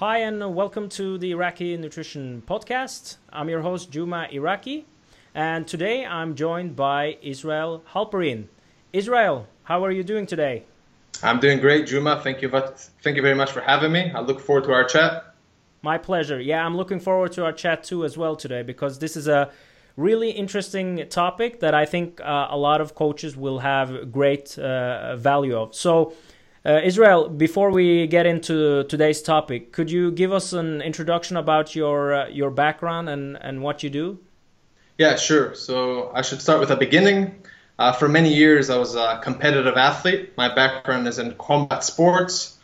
Hi, and welcome to the Iraki Nutrition Podcast. I'm your host, Juma Iraki, and today I'm joined by Israel Halperin. Israel, how are you doing today? I'm doing great, Juma. Thank you, thank you very much for having me. I look forward to our chat. My pleasure. Yeah, I'm looking forward to our chat too as well today because this is a really interesting topic that I think uh, a lot of coaches will have great uh, value of. So, uh, Israel, before we get into today's topic, could you give us an introduction about your uh, your background and, and what you do? Yeah, sure. So I should start with a beginning. Uh, for many years, I was a competitive athlete. My background is in combat sports.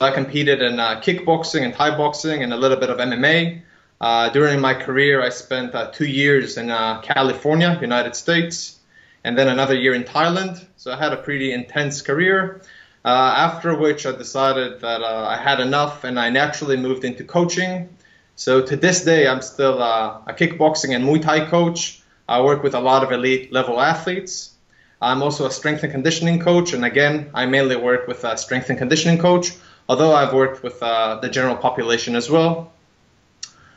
I competed in uh, kickboxing and Thai boxing and a little bit of MMA. Uh, during my career, I spent uh, two years in uh, California, United States, and then another year in Thailand. So I had a pretty intense career. Uh, after which, I decided that I had enough, and I naturally moved into coaching. So to this day, I'm still a kickboxing and Muay Thai coach. I work with a lot of elite level athletes. I'm also a strength and conditioning coach, and again, I mainly work with a strength and conditioning coach, although I've worked with uh, the general population as well.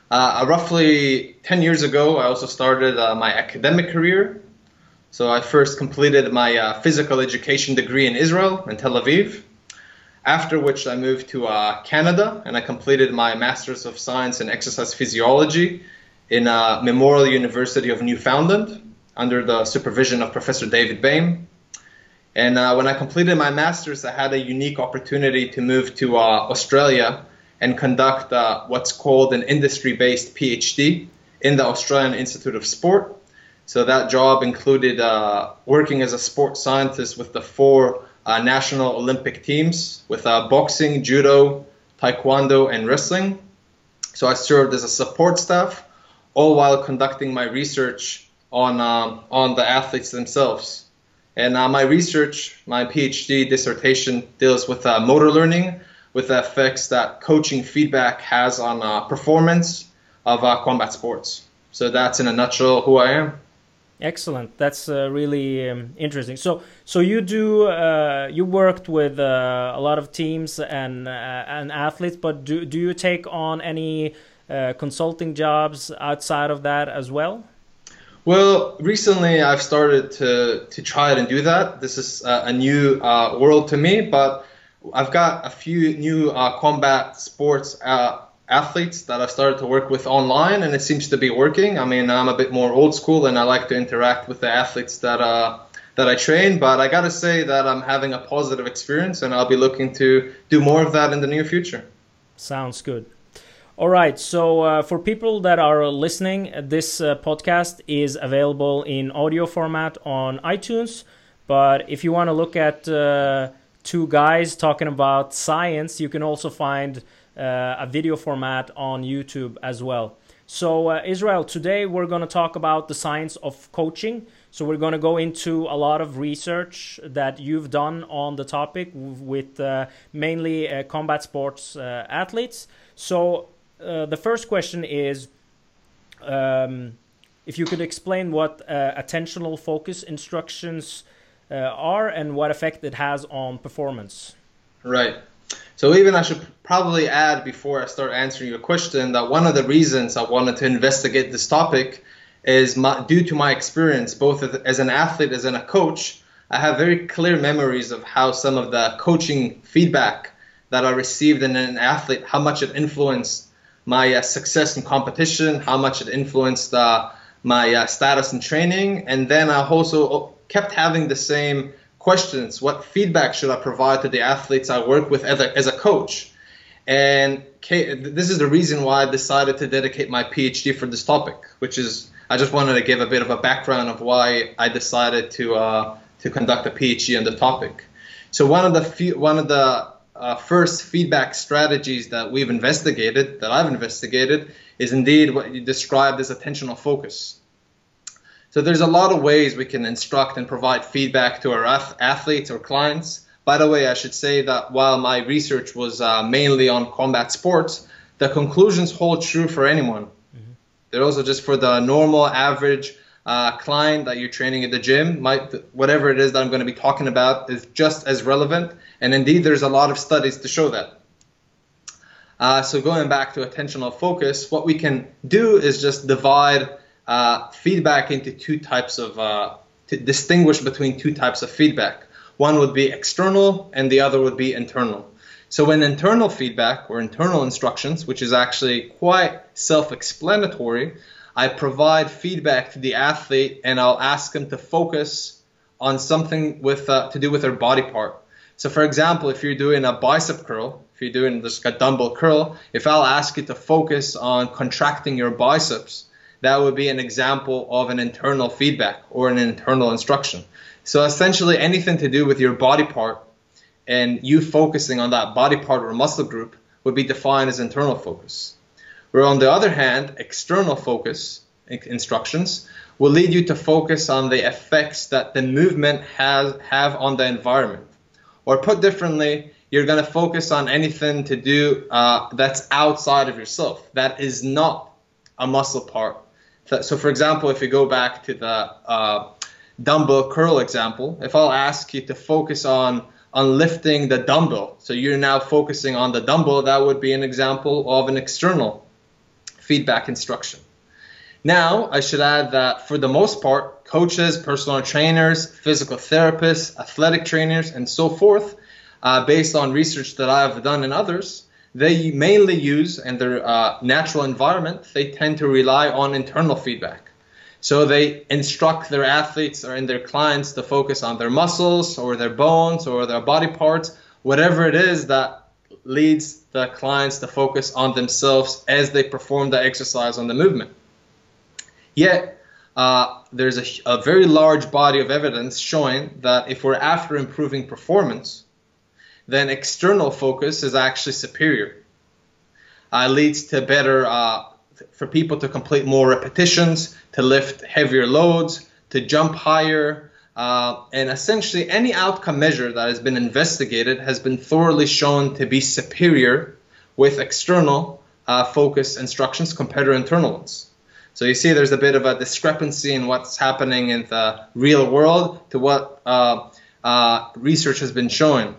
Uh, roughly 10 years ago, I also started uh, my academic career. So I first completed my uh, physical education degree in Israel, in Tel Aviv. After which I moved to uh, Canada and I completed my Master's of Science in Exercise Physiology in uh, Memorial University of Newfoundland under the supervision of Professor David Behm. And uh, when I completed my master's, I had a unique opportunity to move to Australia and conduct uh, what's called an industry based PhD in the Australian Institute of Sport. So that job included uh, working as a sports scientist with the four uh, national Olympic teams with uh, boxing, judo, taekwondo, and wrestling. So I served as a support staff all while conducting my research on um, on the athletes themselves. And uh, my research, my PhD dissertation, deals with uh, motor learning, with the effects that coaching feedback has on uh, performance of uh, combat sports. So that's in a nutshell who I am. Excellent. That's uh, really um, interesting. So, so you do uh, you worked with uh, a lot of teams and uh, and athletes, but do do you take on any uh, consulting jobs outside of that as well? Well, recently I've started to to try it and do that. This is uh, a new uh, world to me, but I've got a few new uh, combat sports uh, athletes that I've started to work with online, and it seems to be working. I mean, I'm a bit more old school, and I like to interact with the athletes that uh, that I train. But I got to say that I'm having a positive experience, and I'll be looking to do more of that in the near future. Sounds good. All right. So, uh, for people that are listening, this uh, podcast is available in audio format on iTunes. But if you want to look at uh, two guys talking about science, you can also find uh, a video format on YouTube as well. So, uh, Israel, today we're going to talk about the science of coaching. So, we're going to go into a lot of research that you've done on the topic with uh, mainly combat sports athletes. So, uh, the first question is um, if you could explain what uh, attentional focus instructions uh, are and what effect it has on performance. Right. So even I should probably add before I start answering your question that one of the reasons I wanted to investigate this topic is my, due to my experience both as an athlete as in a coach. I have very clear memories of how some of the coaching feedback that I received in an athlete, how much it influenced my uh, success in competition, how much it influenced uh, my uh, status in training, and then I also uh, kept having the same questions: What feedback should I provide to the athletes I work with as a, as a coach? And this is the reason why I decided to dedicate my PhD for this topic, which is I just wanted to give a bit of a background of why I decided to uh, to conduct a PhD on the topic. So one of the few, one of the uh, first feedback strategies that we've investigated, that I've investigated, is indeed what you described as attentional focus. So there's a lot of ways we can instruct and provide feedback to our athletes or clients. By the way, I should say that while my research was uh, mainly on combat sports, the conclusions hold true for anyone. Mm-hmm. They're also just for the normal, average uh, client that you're training at the gym, might whatever it is that I'm going to be talking about is just as relevant. And indeed, there's a lot of studies to show that. Uh, so going back to attentional focus, what we can do is just divide uh, feedback into two types of, uh, to distinguish between two types of feedback. One would be external and the other would be internal. So when internal feedback or internal instructions, which is actually quite self-explanatory, I provide feedback to the athlete and I'll ask them to focus on something with uh, to do with their body part. So for example, if you're doing a bicep curl, if you're doing just a dumbbell curl, if I'll ask you to focus on contracting your biceps, that would be an example of an internal feedback or an internal instruction. So essentially anything to do with your body part and you focusing on that body part or muscle group would be defined as internal focus. Where on the other hand, external focus instructions will lead you to focus on the effects that the movement has have on the environment. Or put differently, you're going to focus on anything to do uh, that's outside of yourself, that is not a muscle part. So, for example, if you go back to the uh, dumbbell curl example, if I'll ask you to focus on on lifting the dumbbell, so you're now focusing on the dumbbell, that would be an example of an external feedback instruction. Now, I should add that for the most part, coaches, personal trainers, physical therapists, athletic trainers, and so forth, uh, based on research that I have done and others, they mainly use in their uh, natural environment, they tend to rely on internal feedback. So they instruct their athletes or in their clients to focus on their muscles or their bones or their body parts, whatever it is that leads the clients to focus on themselves as they perform the exercise on the movement. Yet, uh, there's a, a, very large body of evidence showing that if we're after improving performance, then external focus is actually superior. Uh, leads to better, uh, for people to complete more repetitions, to lift heavier loads, to jump higher, uh, and essentially, any outcome measure that has been investigated has been thoroughly shown to be superior with external uh, focus instructions compared to internal ones. So you see there's a bit of a discrepancy in what's happening in the real world to what uh, uh research has been showing.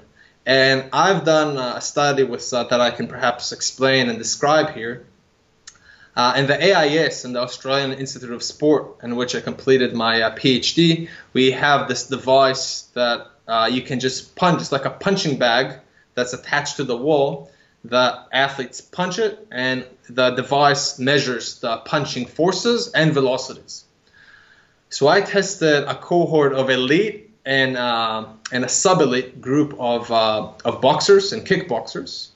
And I've done a study with uh, that I can perhaps explain and describe here. Uh, and the AIS and the Australian Institute of Sport, in which I completed my uh, PhD, we have this device that uh, you can just punch. It's like a punching bag that's attached to the wall. The athletes punch it, and the device measures the punching forces and velocities. So I tested a cohort of elite and uh, and a sub-elite group of uh, of boxers and kickboxers,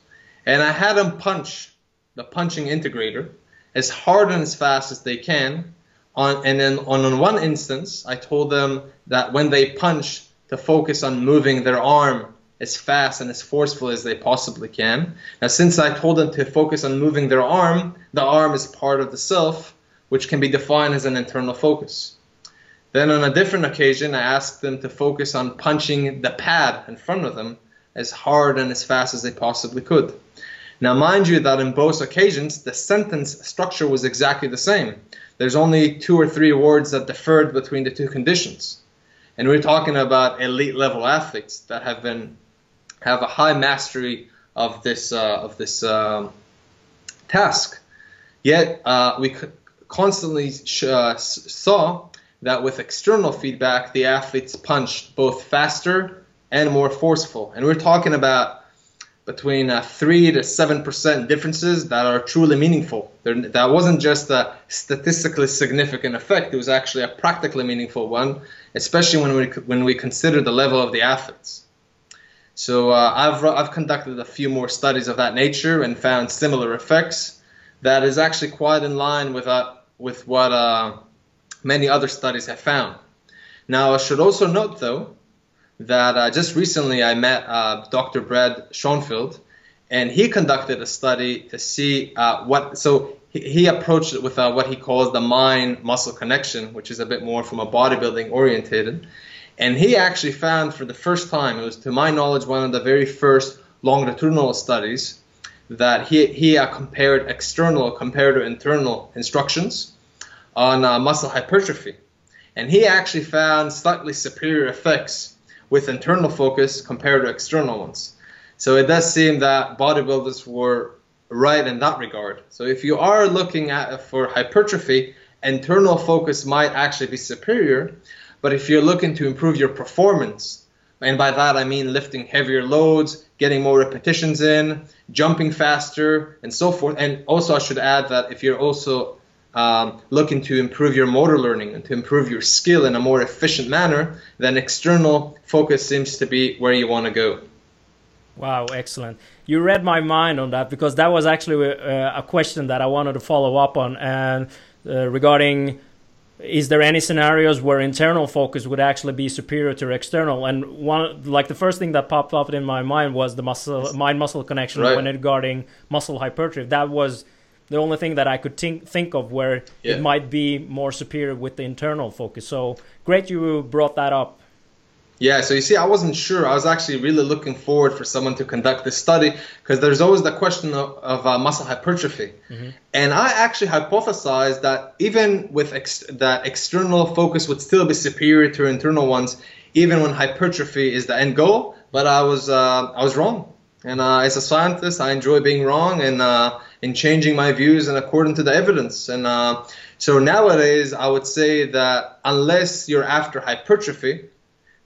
and I had them punch the punching integrator as hard and as fast as they can. On, and then on, on one instance, I told them that when they punch, to focus on moving their arm as fast and as forceful as they possibly can. Now, since I told them to focus on moving their arm, the arm is part of the self, which can be defined as an internal focus. Then, on a different occasion, I asked them to focus on punching the pad in front of them as hard and as fast as they possibly could. Now, mind you that in both occasions, the sentence structure was exactly the same. There's only two or three words that differed between the two conditions. And we're talking about elite level athletes that have been have a high mastery of this uh, of this um, task. Yet uh, we constantly uh, saw that with external feedback, the athletes punched both faster and more forceful. And we're talking about between uh, three to seven percent differences that are truly meaningful. There, that wasn't just a statistically significant effect; it was actually a practically meaningful one, especially when we when we consider the level of the athletes. So uh, I've I've conducted a few more studies of that nature and found similar effects. That is actually quite in line with uh, with what uh, many other studies have found. Now I should also note though that uh, just recently I met uh, Dr. Brad Schoenfeld, and he conducted a study to see uh, what. So he, he, approached it with uh, what he calls the mind-muscle connection, which is a bit more from a bodybuilding orientated. And he actually found for the first time, it was to my knowledge one of the very first longitudinal studies, that he, he uh, compared external compared to internal instructions on uh, muscle hypertrophy. and he actually found slightly superior effects with internal focus compared to external ones. So it does seem that bodybuilders were right in that regard. So if you are looking at for hypertrophy, internal focus might actually be superior. But if you're looking to improve your performance, and by that I mean lifting heavier loads, getting more repetitions in, jumping faster, and so forth. And also, I should add that if you're also um, looking to improve your motor learning and to improve your skill in a more efficient manner, then external focus seems to be where you want to go. Wow, excellent. You read my mind on that because that was actually a, uh, a question that I wanted to follow up on and uh, regarding is there any scenarios where internal focus would actually be superior to external and one like the first thing that popped up in my mind was the muscle mind muscle connection right. when regarding muscle hypertrophy that was the only thing that I could think think of where yeah. it might be more superior with the internal focus so great you brought that up yeah, so you see, I wasn't sure. I was actually really looking forward for someone to conduct this study because there's always the question of, of uh, muscle hypertrophy. Mm-hmm. And I actually hypothesized that even with ex- that external focus would still be superior to internal ones, even when hypertrophy is the end goal. But I was uh, I was wrong. And uh, as a scientist, I enjoy being wrong and uh, in changing my views and according to the evidence. And uh, so nowadays, I would say that unless you're after hypertrophy,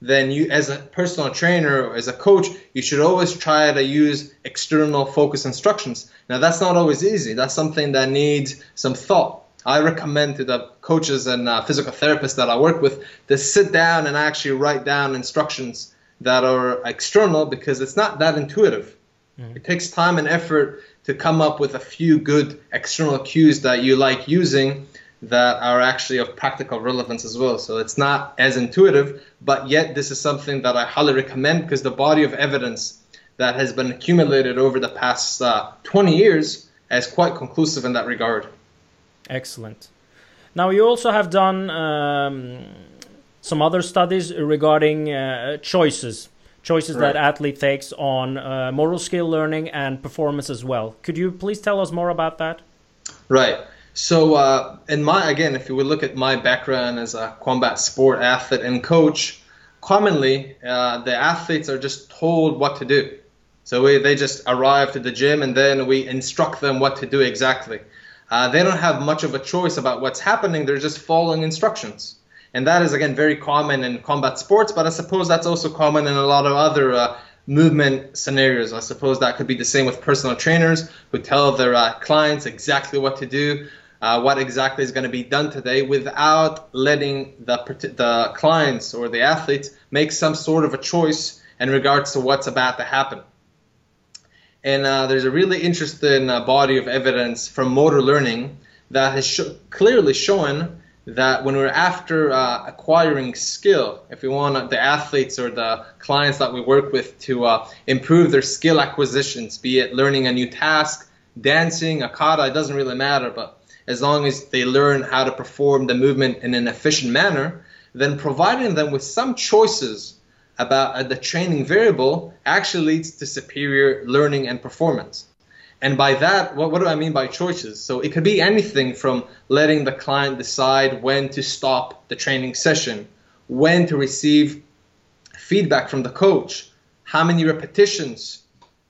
then you as a personal trainer or as a coach you should always try to use external focus instructions. Now that's not always easy. That's something that needs some thought. I recommend to the coaches and uh, physical therapists that i work with to sit down and actually write down instructions that are external because it's not that intuitive mm-hmm. it takes time and effort to come up with a few good external cues that you like using that are actually of practical relevance as well. So it's not as intuitive, but yet this is something that I highly recommend because the body of evidence that has been accumulated over the past uh, 20 years is quite conclusive in that regard. Excellent. Now, you also have done um, some other studies regarding uh, choices, choices right. that athlete takes on uh, motor skill learning and performance as well. Could you please tell us more about that? Right. So, uh, in my again, if you would look at my background as a combat sport athlete and coach, commonly uh, the athletes are just told what to do. So we, they just arrive to the gym and then we instruct them what to do exactly. Uh, they don't have much of a choice about what's happening. They're just following instructions. And that is again very common in combat sports, but I suppose that's also common in a lot of other uh, movement scenarios. I suppose that could be the same with personal trainers who tell their uh, clients exactly what to do uh, what exactly is going to be done today without letting the, the clients or the athletes make some sort of a choice in regards to what's about to happen. And uh, there's a really interesting uh, body of evidence from motor learning that has sh- clearly shown that when we're after uh, acquiring skill, if we want the athletes or the clients that we work with to uh, improve their skill acquisitions, be it learning a new task, dancing, a kata, it doesn't really matter, but as long as they learn how to perform the movement in an efficient manner, then providing them with some choices about uh, the training variable actually leads to superior learning and performance. And by that, what, what do I mean by choices? So it could be anything from letting the client decide when to stop the training session, when to receive feedback from the coach, how many repetitions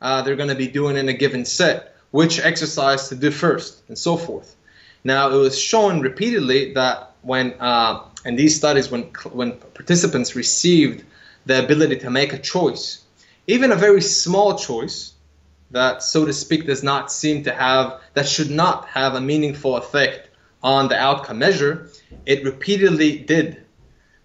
uh, they're going to be doing in a given set, which exercise to do first, and so forth. Now, it was shown repeatedly that when uh, in these studies, when when participants received the ability to make a choice, even a very small choice that, so to speak, does not seem to have that should not have a meaningful effect on the outcome measure, it repeatedly did.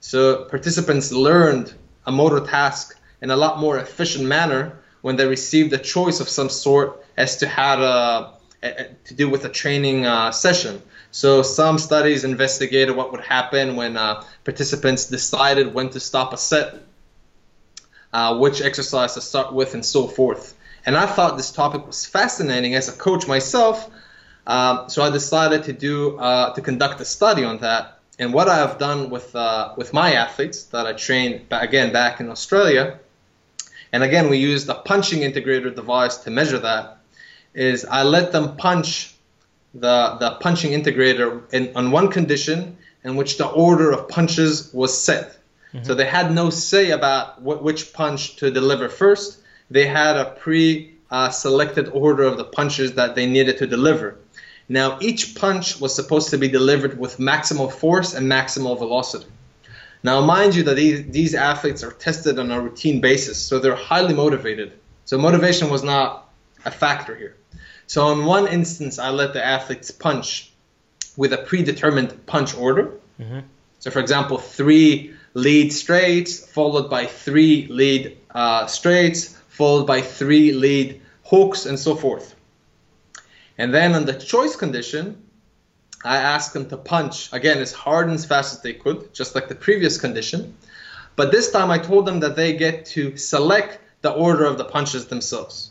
So participants learned a motor task in a lot more efficient manner when they received a choice of some sort as to how to to do with a training uh, session. So some studies investigated what would happen when uh, participants decided when to stop a set, uh, which exercise to start with, and so forth. And I thought this topic was fascinating as a coach myself. Um, so I decided to do uh, to conduct a study on that. And what I have done with uh, with my athletes that I trained again back in Australia, and again we used a punching integrator device to measure that is I let them punch the, the punching integrator in, on one condition in which the order of punches was set. Mm-hmm. So they had no say about what, which punch to deliver first. They had a pre uh, selected order of the punches that they needed to deliver. Now, each punch was supposed to be delivered with maximal force and maximal velocity. Now, mind you that these, these athletes are tested on a routine basis, so they're highly motivated. So, motivation was not a factor here. So, in one instance, I let the athletes punch with a predetermined punch order. Mm-hmm. So, for example, three lead straights, followed by three lead uh, straights, followed by three lead hooks, and so forth. And then on the choice condition, I asked them to punch again as hard and as fast as they could, just like the previous condition. But this time I told them that they get to select the order of the punches themselves.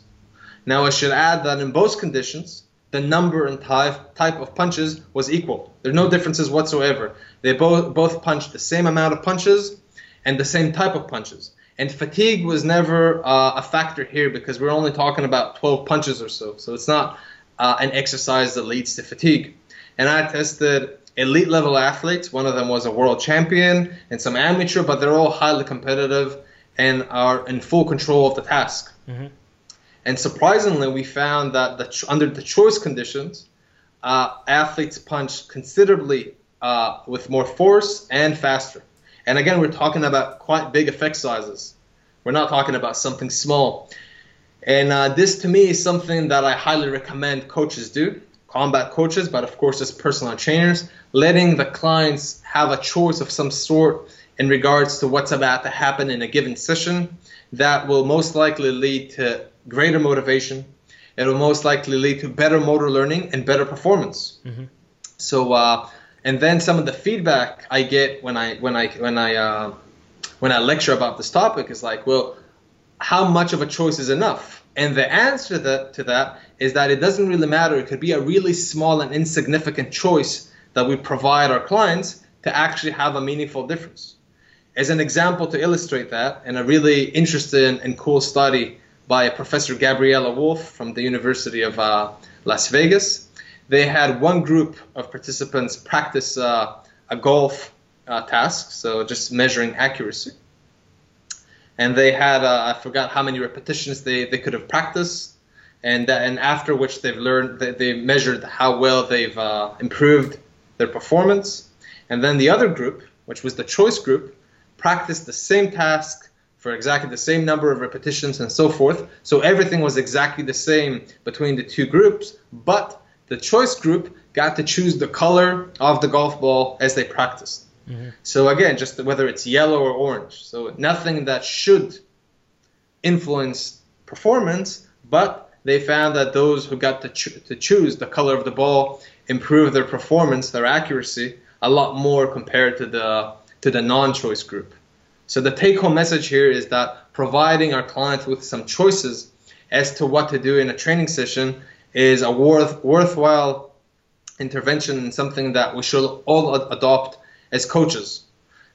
Now I should add that in both conditions, the number and type, type of punches was equal. There are no differences whatsoever. They both, both punched the same amount of punches and the same type of punches. And fatigue was never uh, a factor here because we're only talking about 12 punches or so. So it's not uh, an exercise that leads to fatigue. And I tested elite level athletes. One of them was a world champion and some amateur, but they're all highly competitive and are in full control of the task. Mm-hmm. And surprisingly, we found that the, under the choice conditions, uh, athletes punch considerably uh, with more force and faster. And again, we're talking about quite big effect sizes. We're not talking about something small. And uh, this to me is something that I highly recommend coaches do, combat coaches, but of course as personal trainers, letting the clients have a choice of some sort in regards to what's about to happen in a given session that will most likely lead to greater motivation. It will most likely lead to better motor learning and better performance. Mm-hmm. So, uh, and then some of the feedback I get when I when I when I uh, when I lecture about this topic is like, well, how much of a choice is enough? And the answer to that, to that is that it doesn't really matter. It could be a really small and insignificant choice that we provide our clients to actually have a meaningful difference. As an example to illustrate that, and a really interesting and cool study by Professor Gabriele Wulf from the University of uh, Las Vegas. They had one group of participants practice uh, a golf uh, task, so just measuring accuracy. And they had, uh, I forgot how many repetitions they, they could have practiced. And, and after which they've learned, they, they measured how well they've uh, improved their performance. And then the other group, which was the choice group, practiced the same task for exactly the same number of repetitions and so forth. So everything was exactly the same between the two groups, but the choice group got to choose the color of the golf ball as they practiced. Mm-hmm. So again, just whether it's yellow or orange. So nothing that should influence performance, but they found that those who got to, cho- to choose the color of the ball improved their performance, their accuracy, a lot more compared to the to the non-choice group. So the take home message here is that providing our clients with some choices as to what to do in a training session is a worth, worthwhile intervention and something that we should all adopt as coaches.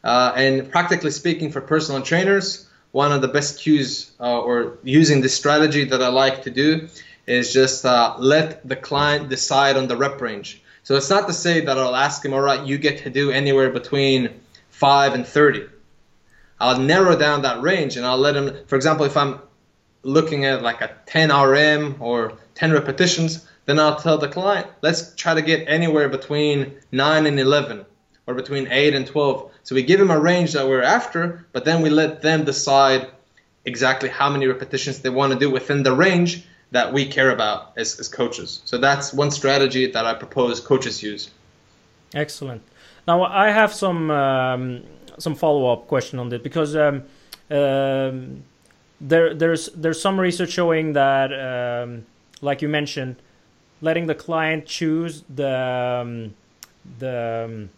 Uh, and practically speaking, for personal trainers, one of the best cues uh, or using this strategy that I like to do is just uh, let the client decide on the rep range. So it's not to say that I'll ask him, all right, you get to do anywhere between 5 and 30. I'll narrow down that range and I'll let them, for example, if I'm looking at like a 10 RM or 10 repetitions, then I'll tell the client, let's try to get anywhere between 9 and 11 or between 8 and 12. So we give them a range that we're after, but then we let them decide exactly how many repetitions they want to do within the range that we care about as, as coaches. So that's one strategy that I propose coaches use. Excellent. Now I have some um, some follow up question on this because um, um, there there's there's some research showing that um, like you mentioned, letting the client choose the um, the um,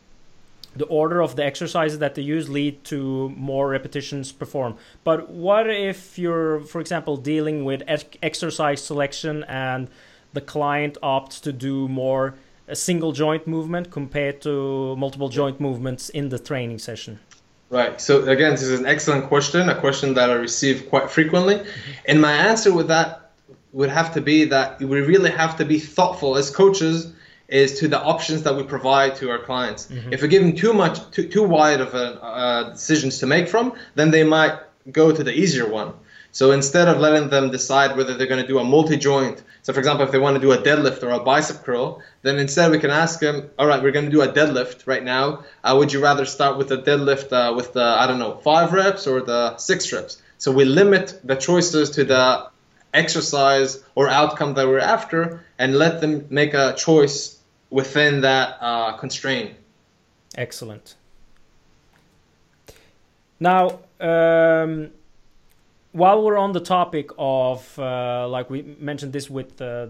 the order of the exercises that they use lead to more repetitions performed. But what if you're, for example, dealing with exercise selection and the client opts to do more a single joint movement compared to multiple joint movements in the training session? Right. So again, this is an excellent question, a question that I receive quite frequently. Mm-hmm. And my answer with that would have to be that we really have to be thoughtful as coaches is to the options that we provide to our clients. Mm-hmm. If we give them too much, too, too wide of a, uh, decisions to make from, then they might go to the easier one. So instead of letting them decide whether they're going to do a multi-joint, so for example, if they want to do a deadlift or a bicep curl, then instead we can ask them, all right, we're going to do a deadlift right now. Uh, would you rather start with a deadlift uh, with the I don't know five reps or the six reps? So we limit the choices to the exercise or outcome that we're after, and let them make a choice within that uh, constraint. Excellent. Now. Um while we're on the topic of uh, like we mentioned this with uh,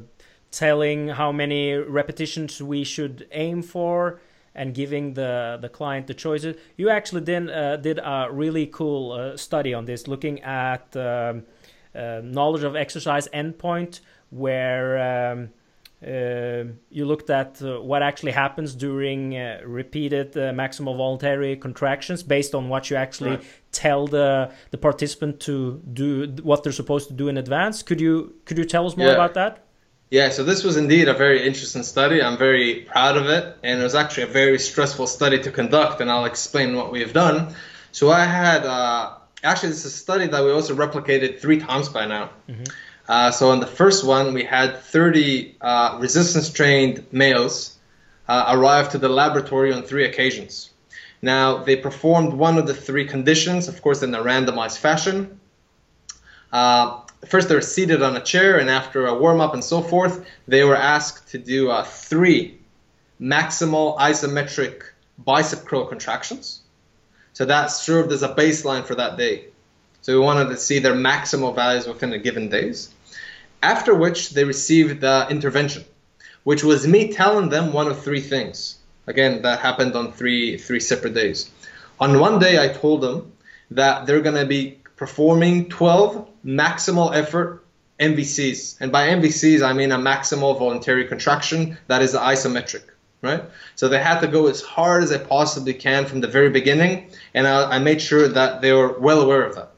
telling how many repetitions we should aim for and giving the the client the choices you actually then uh, did a really cool uh, study on this looking at um, uh, knowledge of exercise endpoint where um, uh, you looked at uh, what actually happens during uh, repeated uh, maximal voluntary contractions based on what you actually right. tell the the participant to do what they're supposed to do in advance. Could you could you tell us more yeah. about that? Yeah, so this was indeed a very interesting study. I'm very proud of it, and it was actually a very stressful study to conduct, and I'll explain what we have done. So I had uh, actually this is a study that we also replicated three times by now. Mm-hmm. Uh, so in the first one, we had 30 uh, resistance trained males uh, arrive to the laboratory on three occasions. Now, they performed one of the three conditions, of course, in a randomized fashion. Uh, first, they were seated on a chair, and after a warm up and so forth, they were asked to do uh, three maximal isometric bicep curl contractions. So that served as a baseline for that day. So we wanted to see their maximal values within a given days. After which they received the intervention, which was me telling them one of three things. Again, that happened on three three separate days. On one day, I told them that they're going to be performing 12 maximal effort MVCs, and by MVCs I mean a maximal voluntary contraction that is isometric, right? So they had to go as hard as they possibly can from the very beginning, and I, I made sure that they were well aware of that.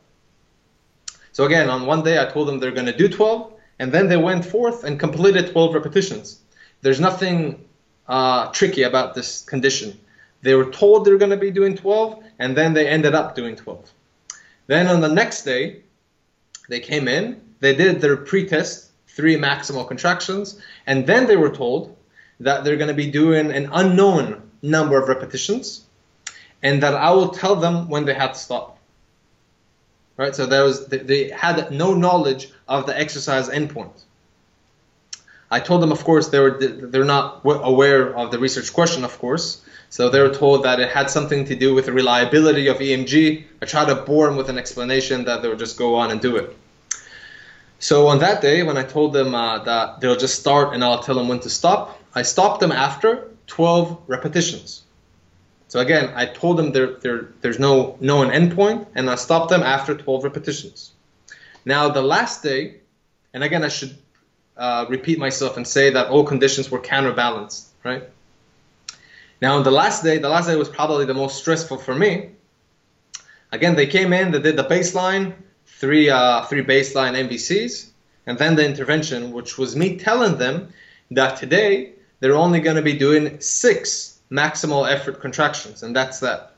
So again, on one day I told them they're going to do 12, and then they went forth and completed 12 repetitions. There's nothing uh, tricky about this condition. They were told they're going to be doing 12, and then they ended up doing 12. Then on the next day, they came in, they did their pre-test, three maximal contractions, and then they were told that they're going to be doing an unknown number of repetitions, and that I will tell them when they have to stop right? So there was they had no knowledge of the exercise endpoint. I told them, of course, they were they're not aware of the research question, of course. So they were told that it had something to do with the reliability of EMG. I tried to bore them with an explanation that they would just go on and do it. So on that day, when I told them uh, that they'll just start and I'll tell them when to stop, I stopped them after 12 repetitions. So again, I told them there, there, there's no known endpoint, and I stopped them after 12 repetitions. Now, the last day, and again, I should uh, repeat myself and say that all conditions were counterbalanced, right? Now, the last day, the last day was probably the most stressful for me. Again, they came in, they did the baseline, three, uh, three baseline MVCs, and then the intervention, which was me telling them that today they're only going to be doing six maximal effort contractions, and that's that.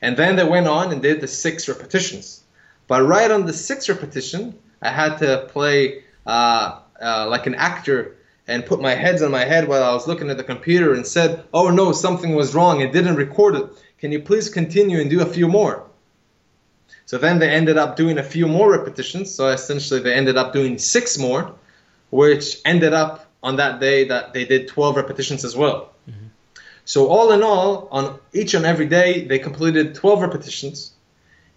And then they went on and did the six repetitions. But right on the sixth repetition, I had to play uh, uh, like an actor and put my heads on my head while I was looking at the computer and said, "Oh no, something was wrong. It didn't record it. Can you please continue and do a few more?" So then they ended up doing a few more repetitions. So essentially, they ended up doing six more, which ended up on that day that they did 12 repetitions as well. Mm-hmm. So all in all, on each and every day, they completed 12 repetitions,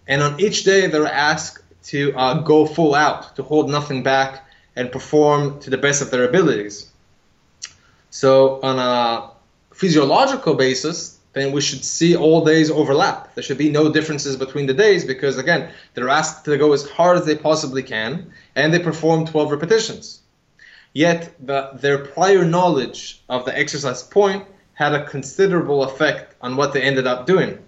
and on each day they were asked to uh, go full out, to hold nothing back, and perform to the best of their abilities. So on a physiological basis, then we should see all days overlap. There should be no differences between the days because again, they're asked to go as hard as they possibly can, and they perform 12 repetitions. Yet the, their prior knowledge of the exercise point had a considerable effect on what they ended up doing.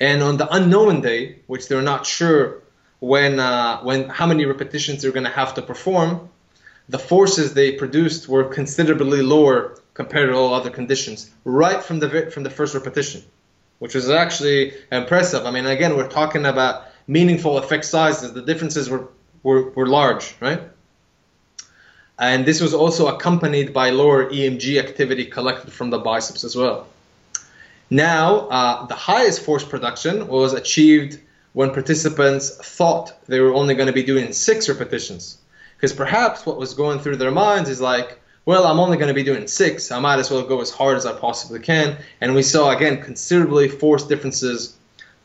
And on the unknown day, which they're not sure when, uh, when how many repetitions they're going to have to perform, the forces they produced were considerably lower compared to all other conditions right from the from the first repetition, which was actually impressive. I mean, again, we're talking about meaningful effect sizes. The differences were were, were large, right? And this was also accompanied by lower EMG activity collected from the biceps as well. Now, uh, the highest force production was achieved when participants thought they were only going to be doing six repetitions. Because perhaps what was going through their minds is like, well, I'm only going to be doing six. I might as well go as hard as I possibly can. And we saw, again, considerably force differences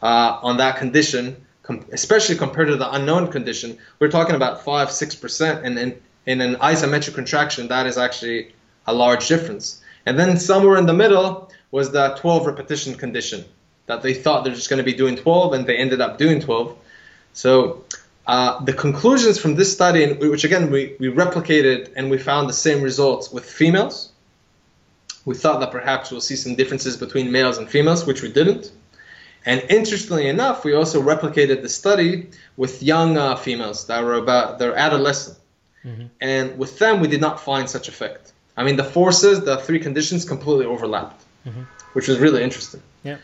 uh, on that condition, com- especially compared to the unknown condition. We're talking about 5 6%. And in, in an isometric contraction, that is actually a large difference. And then somewhere in the middle was the 12 repetition condition that they thought they're just going to be doing 12 and they ended up doing 12. So uh, the conclusions from this study, which again we, we replicated and we found the same results with females. We thought that perhaps we'll see some differences between males and females, which we didn't. And interestingly enough, we also replicated the study with young uh, females that were about they're adolescent, mm-hmm. and with them we did not find such effect. I mean, the forces, the three conditions, completely overlapped, mm-hmm. which was really interesting. Yeah.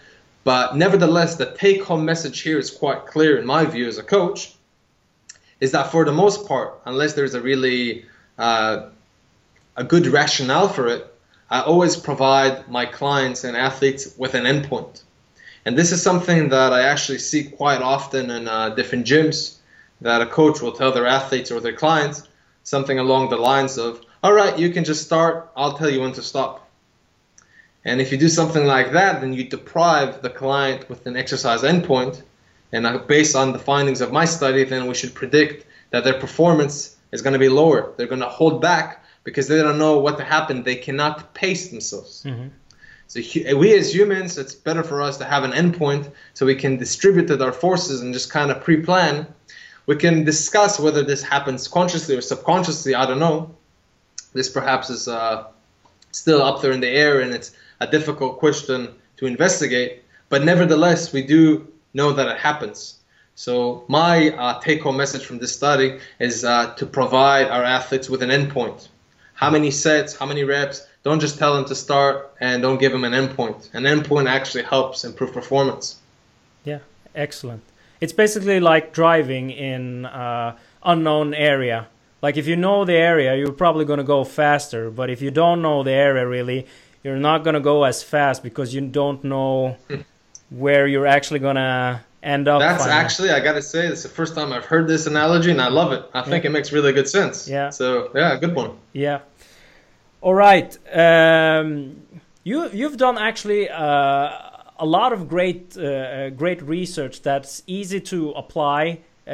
But nevertheless, the take-home message here is quite clear in my view as a coach is that for the most part, unless there's a really uh, a good rationale for it, I always provide my clients and athletes with an endpoint. And this is something that I actually see quite often in uh, different gyms that a coach will tell their athletes or their clients something along the lines of, all right, you can just start, I'll tell you when to stop. And if you do something like that, then you deprive the client with an exercise endpoint and uh, based on the findings of my study, then we should predict that their performance is going to be lower. They're going to hold back because they don't know what to happen. They cannot pace themselves. Mm-hmm. So we as humans, it's better for us to have an endpoint so we can distribute our forces and just kind of pre-plan. We can discuss whether this happens consciously or subconsciously. I don't know. This perhaps is uh, still up there in the air, and it's a difficult question to investigate. But nevertheless, we do know that it happens. So my uh, take-home message from this study is uh, to provide our athletes with an endpoint. How many sets, how many reps? Don't just tell them to start and don't give them an endpoint. An endpoint actually helps improve performance. Yeah, excellent. It's basically like driving in uh, unknown area. Like if you know the area, you're probably going to go faster. But if you don't know the area really, you're not going to go as fast because you don't know where you're actually gonna end up. That's actually, I gotta say, it's the first time I've heard this analogy, and I love it. I think yeah. it makes really good sense. Yeah. So yeah, good one. Yeah. All right. Um, you you've done actually uh, a lot of great uh, great research that's easy to apply uh,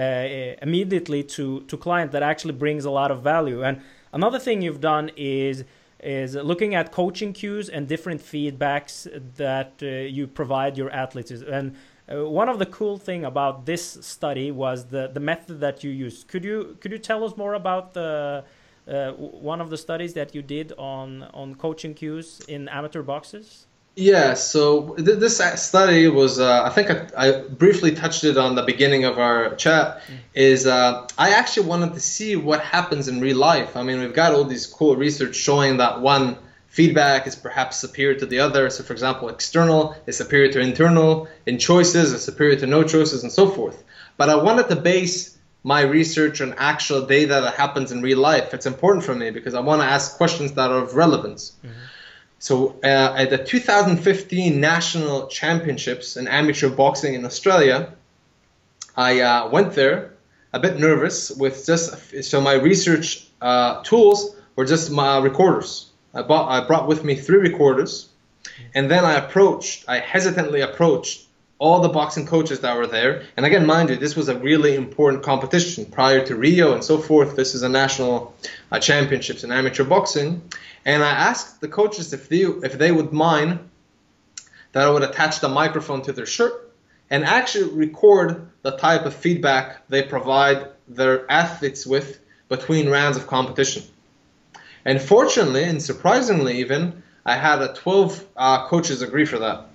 immediately to to client that actually brings a lot of value. And another thing you've done is is looking at coaching cues and different feedbacks that uh, you provide your athletes. And uh, one of the cool thing about this study was the, the method that you used. Could you could you tell us more about the uh, one of the studies that you did on on coaching cues in amateur boxes? Yeah, so th- this study was, uh, I think I, I, briefly touched it on the beginning of our chat, mm. is uh, I actually wanted to see what happens in real life. I mean, we've got all these cool research showing that one feedback is perhaps superior to the other. So, for example, external is superior to internal, in choices is superior to no choices, and so forth. But I wanted to base my research on actual data that happens in real life. It's important for me because I want to ask questions that are of relevance. Mm-hmm. So uh, at the 2015 National Championships in amateur boxing in Australia, I uh, went there a bit nervous with just so my research uh, tools were just my recorders. I bought I brought with me three recorders, and then I approached I hesitantly approached all the boxing coaches that were there. And again, mind you, this was a really important competition prior to Rio and so forth. This is a national uh, championships in amateur boxing. And I asked the coaches if they, if they would mind that I would attach the microphone to their shirt and actually record the type of feedback they provide their athletes with between rounds of competition. And fortunately, and surprisingly even, I had a 12 uh, coaches agree for that.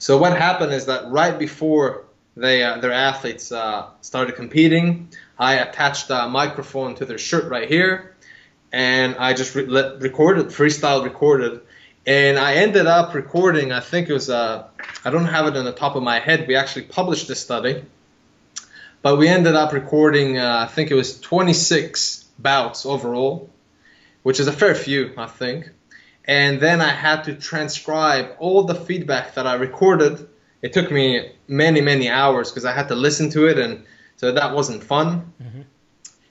So what happened is that right before they uh, their athletes uh, started competing, I attached a microphone to their shirt right here, and I just re- recorded freestyle recorded, and I ended up recording. I think it was uh, I don't have it on the top of my head. We actually published this study, but we ended up recording. Uh, I think it was 26 bouts overall, which is a fair few, I think. And then I had to transcribe all the feedback that I recorded. It took me many many hours because I had to listen to it, and so that wasn't fun. Mm-hmm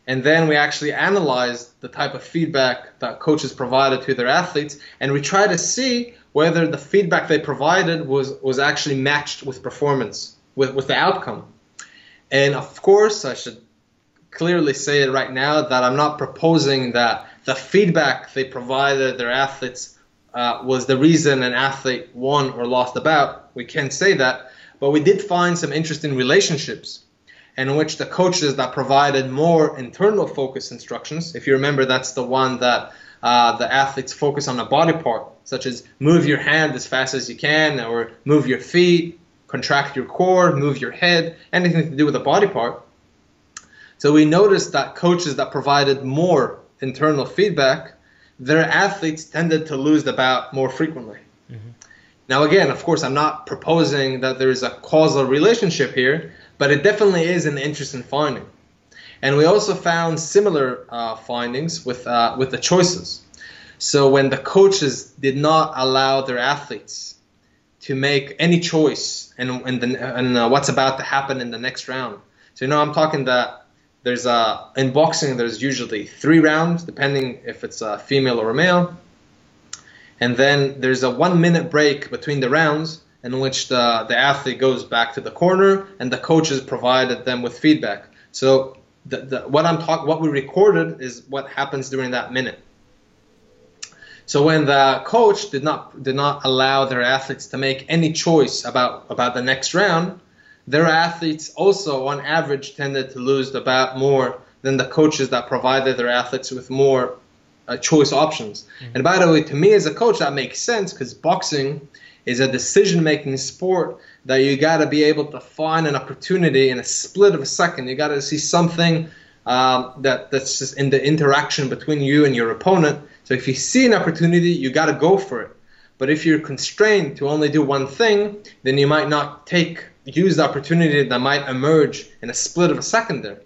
and then we actually analyzed the type of feedback that coaches provided to their athletes, and we try to see whether the feedback they provided was, was actually matched with performance, with, with the outcome. And of course, I should clearly say it right now that I'm not proposing that the feedback they provided their athletes uh, was the reason an athlete won or lost the bout. We can't say that, but we did find some interesting relationships in which the coaches that provided more internal focus instructions, if you remember, that's the one that uh, the athletes focus on a body part, such as move your hand as fast as you can, or move your feet, contract your core, move your head, anything to do with the body part. So we noticed that coaches that provided more internal feedback, their athletes tended to lose the bout more frequently. Mm-hmm. Now, again, of course, I'm not proposing that there is a causal relationship here, but it definitely is an interesting finding. And we also found similar uh, findings with, uh, with the choices. So when the coaches did not allow their athletes to make any choice and, and, the, and uh, what's about to happen in the next round. So, you know, I'm talking that there's a, uh, in boxing, there's usually three rounds, depending if it's a female or a male. And then there's a one minute break between the rounds in which the, the athlete goes back to the corner and the coaches provided them with feedback. So the, the, what I'm talking, what we recorded is what happens during that minute. So when the coach did not did not allow their athletes to make any choice about about the next round, their athletes also on average tended to lose about more than the coaches that provided their athletes with more uh, choice options. Mm-hmm. And by the way, to me as a coach, that makes sense because boxing is a decision making sport that you got to be able to find an opportunity in a split of a second. You got to see something um, that that's just in the interaction between you and your opponent. So if you see an opportunity, you got to go for it. But if you're constrained to only do one thing, then you might not take use the opportunity that might emerge in a split of a second there.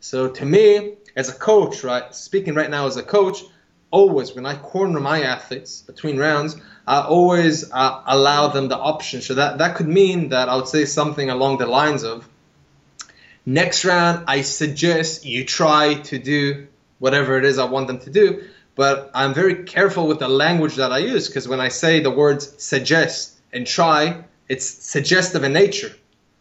So to me, as a coach, right, speaking right now as a coach, always when I corner my athletes between rounds, I always uh, allow them the option. So that, that could mean that I would say something along the lines of next round, I suggest you try to do whatever it is I want them to do. But I'm very careful with the language that I use because when I say the words suggest and try, it's suggestive in nature.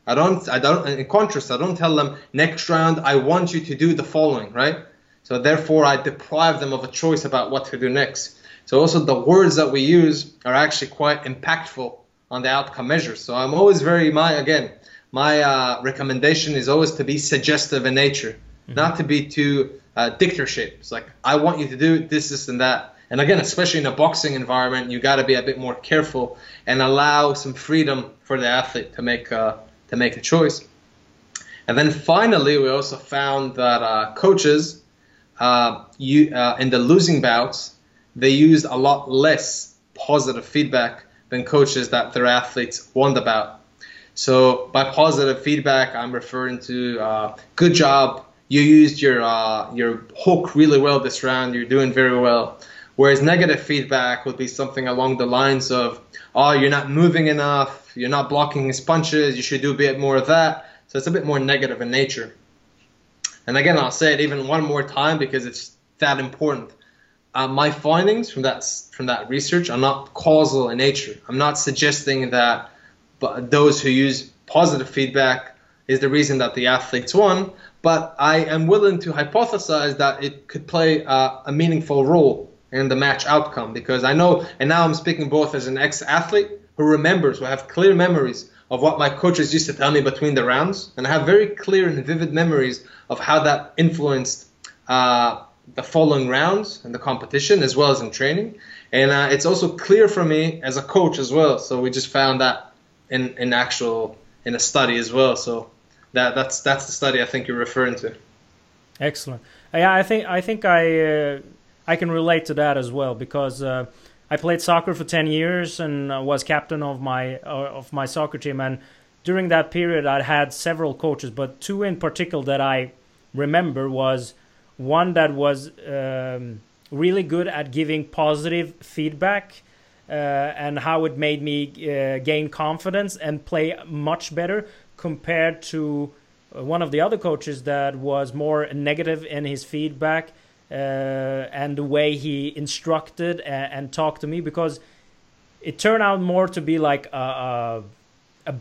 I don't, I don't, in contrast, I don't tell them next round, I want you to do the following, right? So therefore, I deprive them of a choice about what to do next. So also the words that we use are actually quite impactful on the outcome measures. So I'm always very my again my uh, recommendation is always to be suggestive in nature, mm-hmm. not to be too uh, dictatorship. It's like I want you to do this, this, and that. And again, especially in a boxing environment, you got to be a bit more careful and allow some freedom for the athlete to make uh, to make a choice. And then finally, we also found that uh, coaches uh, you, uh, in the losing bouts, they used a lot less positive feedback than coaches that their athletes won the bout. So by positive feedback, I'm referring to uh, good job. You used your uh, your hook really well this round. You're doing very well. Whereas negative feedback would be something along the lines of, oh, you're not moving enough. You're not blocking his punches. You should do a bit more of that. So it's a bit more negative in nature. And again, I'll say it even one more time because it's that important. Uh, my findings from that from that research are not causal in nature. I'm not suggesting that those who use positive feedback is the reason that the athletes won, but I am willing to hypothesize that it could play uh, a meaningful role in the match outcome because I know, and now I'm speaking both as an ex-athlete who remembers, who have clear memories of what my coaches used to tell me between the rounds, and I have very clear and vivid memories of how that influenced uh, the following rounds and the competition as well as in training. And uh, it's also clear for me as a coach as well. So we just found that in, in actual in a study as well. So that that's that's the study I think you're referring to. Excellent. Yeah, I think I think I uh, I can relate to that as well because uh, I played soccer for ten years and uh, was captain of my uh, of my soccer team. And during that period, I had several coaches, but two in particular that I remember was one that was um, really good at giving positive feedback. Uh, and how it made me uh, gain confidence and play much better compared to uh, one of the other coaches that was more negative in his feedback and the way he instructed and, and, talked to me because it turned out more to be like a, a, a,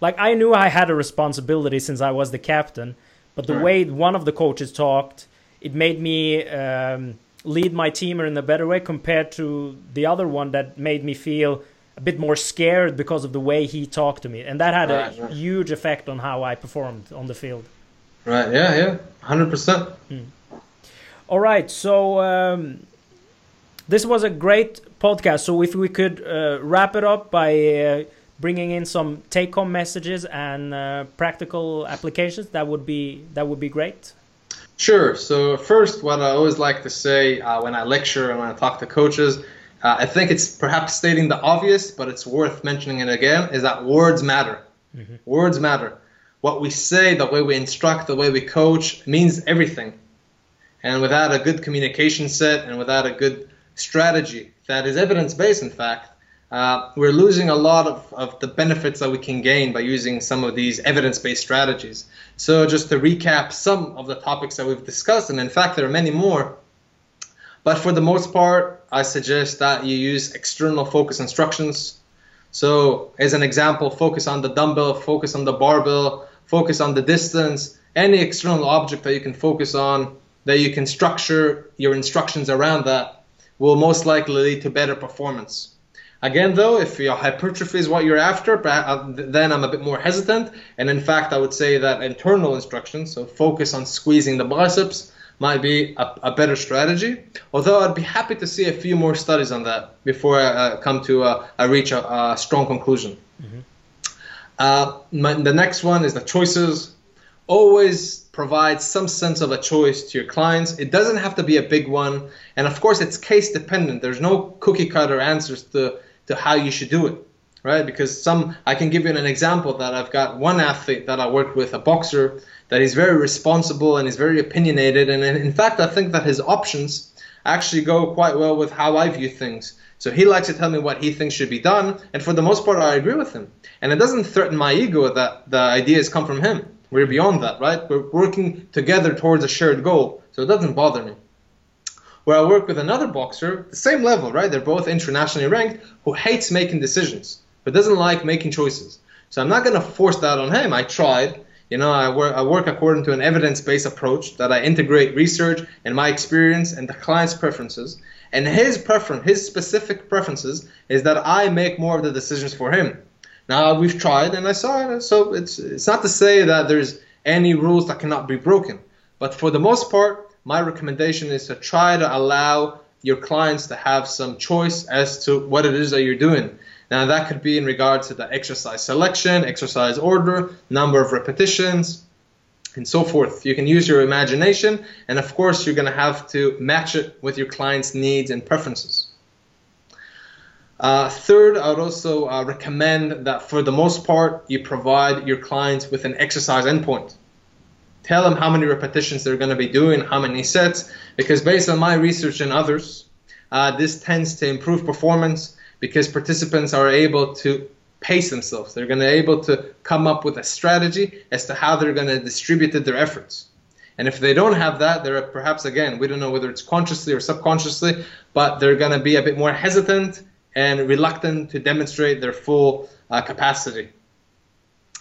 like I knew I had a responsibility since I was the captain, but the right. way one of the coaches talked, it made me um, lead my team in a better way compared to the other one that made me feel a bit more scared because of the way he talked to me, and that had right, a right. huge effect on how I performed on the field. Right. Yeah. Yeah. Hundred mm. All right. So um, this was a great podcast. So if we could uh, wrap it up by uh, bringing in some take-home messages and uh, practical applications, that would be that would be great. Sure. So first, what I always like to say uh, when I lecture and when I talk to coaches uh, I think it's perhaps stating the obvious, but it's worth mentioning it again, is that words matter. Mm-hmm. Words matter. What we say, the way we instruct, the way we coach means everything. And without a good communication set and without a good strategy that is evidence based, in fact, uh, we're losing a lot of, of the benefits that we can gain by using some of these evidence based strategies. So, just to recap some of the topics that we've discussed, and in fact, there are many more, but for the most part, I suggest that you use external focus instructions. So, as an example, focus on the dumbbell, focus on the barbell, focus on the distance, any external object that you can focus on, that you can structure your instructions around that, will most likely lead to better performance. Again, though, if your hypertrophy is what you're after, uh, then I'm a bit more hesitant. And in fact, I would say that internal instructions, so focus on squeezing the biceps, might be a, a, better strategy. Although I'd be happy to see a few more studies on that before I uh, come to uh, I reach a, a, strong conclusion. Mm-hmm. Uh, my, the next one is the choices. Always provide some sense of a choice to your clients. It doesn't have to be a big one, and of course, it's case dependent. There's no cookie cutter answers to to how you should do it right? Because some, I can give you an example that I've got one athlete that I worked with, a boxer, that is very responsible and is very opinionated. And in fact, I think that his options actually go quite well with how I view things. So he likes to tell me what he thinks should be done, and for the most part, I agree with him. And it doesn't threaten my ego that the ideas come from him. We're beyond that, right? We're working together towards a shared goal, so it doesn't bother me. Where I work with another boxer, the same level, right? They're both internationally ranked, who hates making decisions, but doesn't like making choices. So I'm not going to force that on him. I tried, you know, I work, I work according to an evidence-based approach that I integrate research and my experience and the client's preferences. And his preference, his specific preferences, is that I make more of the decisions for him. Now we've tried, and I saw it. So it's it's not to say that there's any rules that cannot be broken, but for the most part, my recommendation is to try to allow your clients to have some choice as to what it is that you're doing. Now that could be in regard to the exercise selection, exercise order, number of repetitions, and so forth. You can use your imagination, and of course, you're going to have to match it with your client's needs and preferences. Uh, third, I would also uh, recommend that for the most part, you provide your clients with an exercise endpoint. Tell them how many repetitions they're going to be doing, how many sets, because based on my research and others, uh, this tends to improve performance because participants are able to pace themselves. They're going to be able to come up with a strategy as to how they're going to distribute their efforts. And if they don't have that, they're perhaps again, we don't know whether it's consciously or subconsciously, but they're going to be a bit more hesitant and reluctant to demonstrate their full uh, capacity.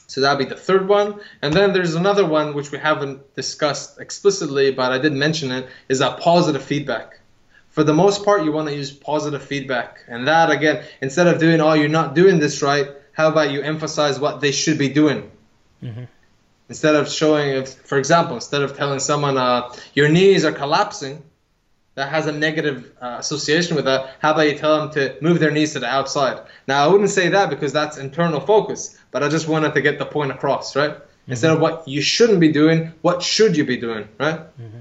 So that'll be the third one. And then there's another one which we haven't discussed explicitly, but I did mention it, is that positive feedback for the most part, you want to use positive feedback. And that, again, instead of doing, oh, you're not doing this right, how about you emphasize what they should be doing? Mm-hmm. Instead of showing, if, for example, instead of telling someone, uh, your knees are collapsing, that has a negative uh, association with that, how about you tell them to move their knees to the outside? Now, I wouldn't say that because that's internal focus, but I just wanted to get the point across, right? Mm-hmm. Instead of what you shouldn't be doing, what should you be doing, right? Mm-hmm.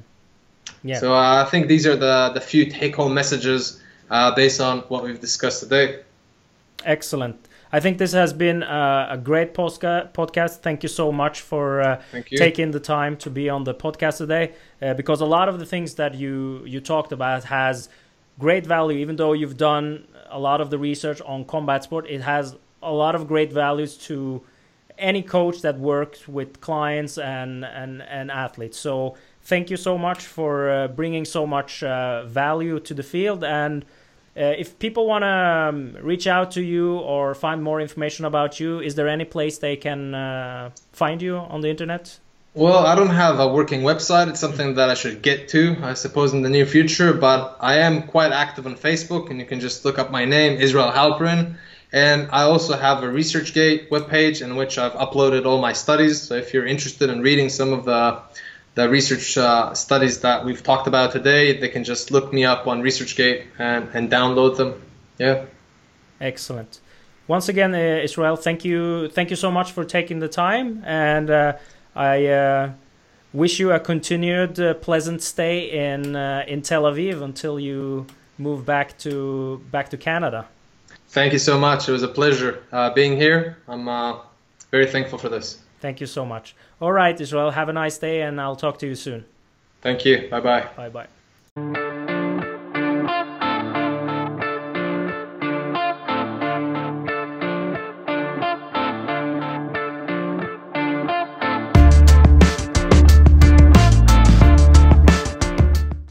Yeah. So uh, I think these are the the few take home messages uh, based on what we've discussed today. Excellent. I think this has been uh, a great podcast. Thank you so much for uh, taking the time to be on the podcast today. Uh, because a lot of the things that you you talked about has great value. Even though you've done a lot of the research on combat sport, it has a lot of great values to any coach that works with clients and and and athletes. So thank you so much for uh, bringing so much uh, value to the field and uh, if people want to um, reach out to you or find more information about you, is there any place they can uh, find you on the internet? Well, I don't have a working website. It's something that I should get to, I suppose, in the near future. But I am quite active on Facebook, and you can just look up my name, Israel Halperin. And I also have a ResearchGate webpage in which I've uploaded all my studies. So if you're interested in reading some of the the research uh, studies that we've talked about today, they can just look me up on ResearchGate and, and download them. Yeah. Excellent. Once again, uh, Israel, thank you, thank you so much for taking the time, and uh, I uh, wish you a continued uh, pleasant stay in uh, in Tel Aviv until you move back to back to Canada. Thank you so much. It was a pleasure being here. I'm very thankful for this. Thank you so much. All right, Israel, have a nice day and I'll talk to you soon. Thank you. Bye bye. Bye bye.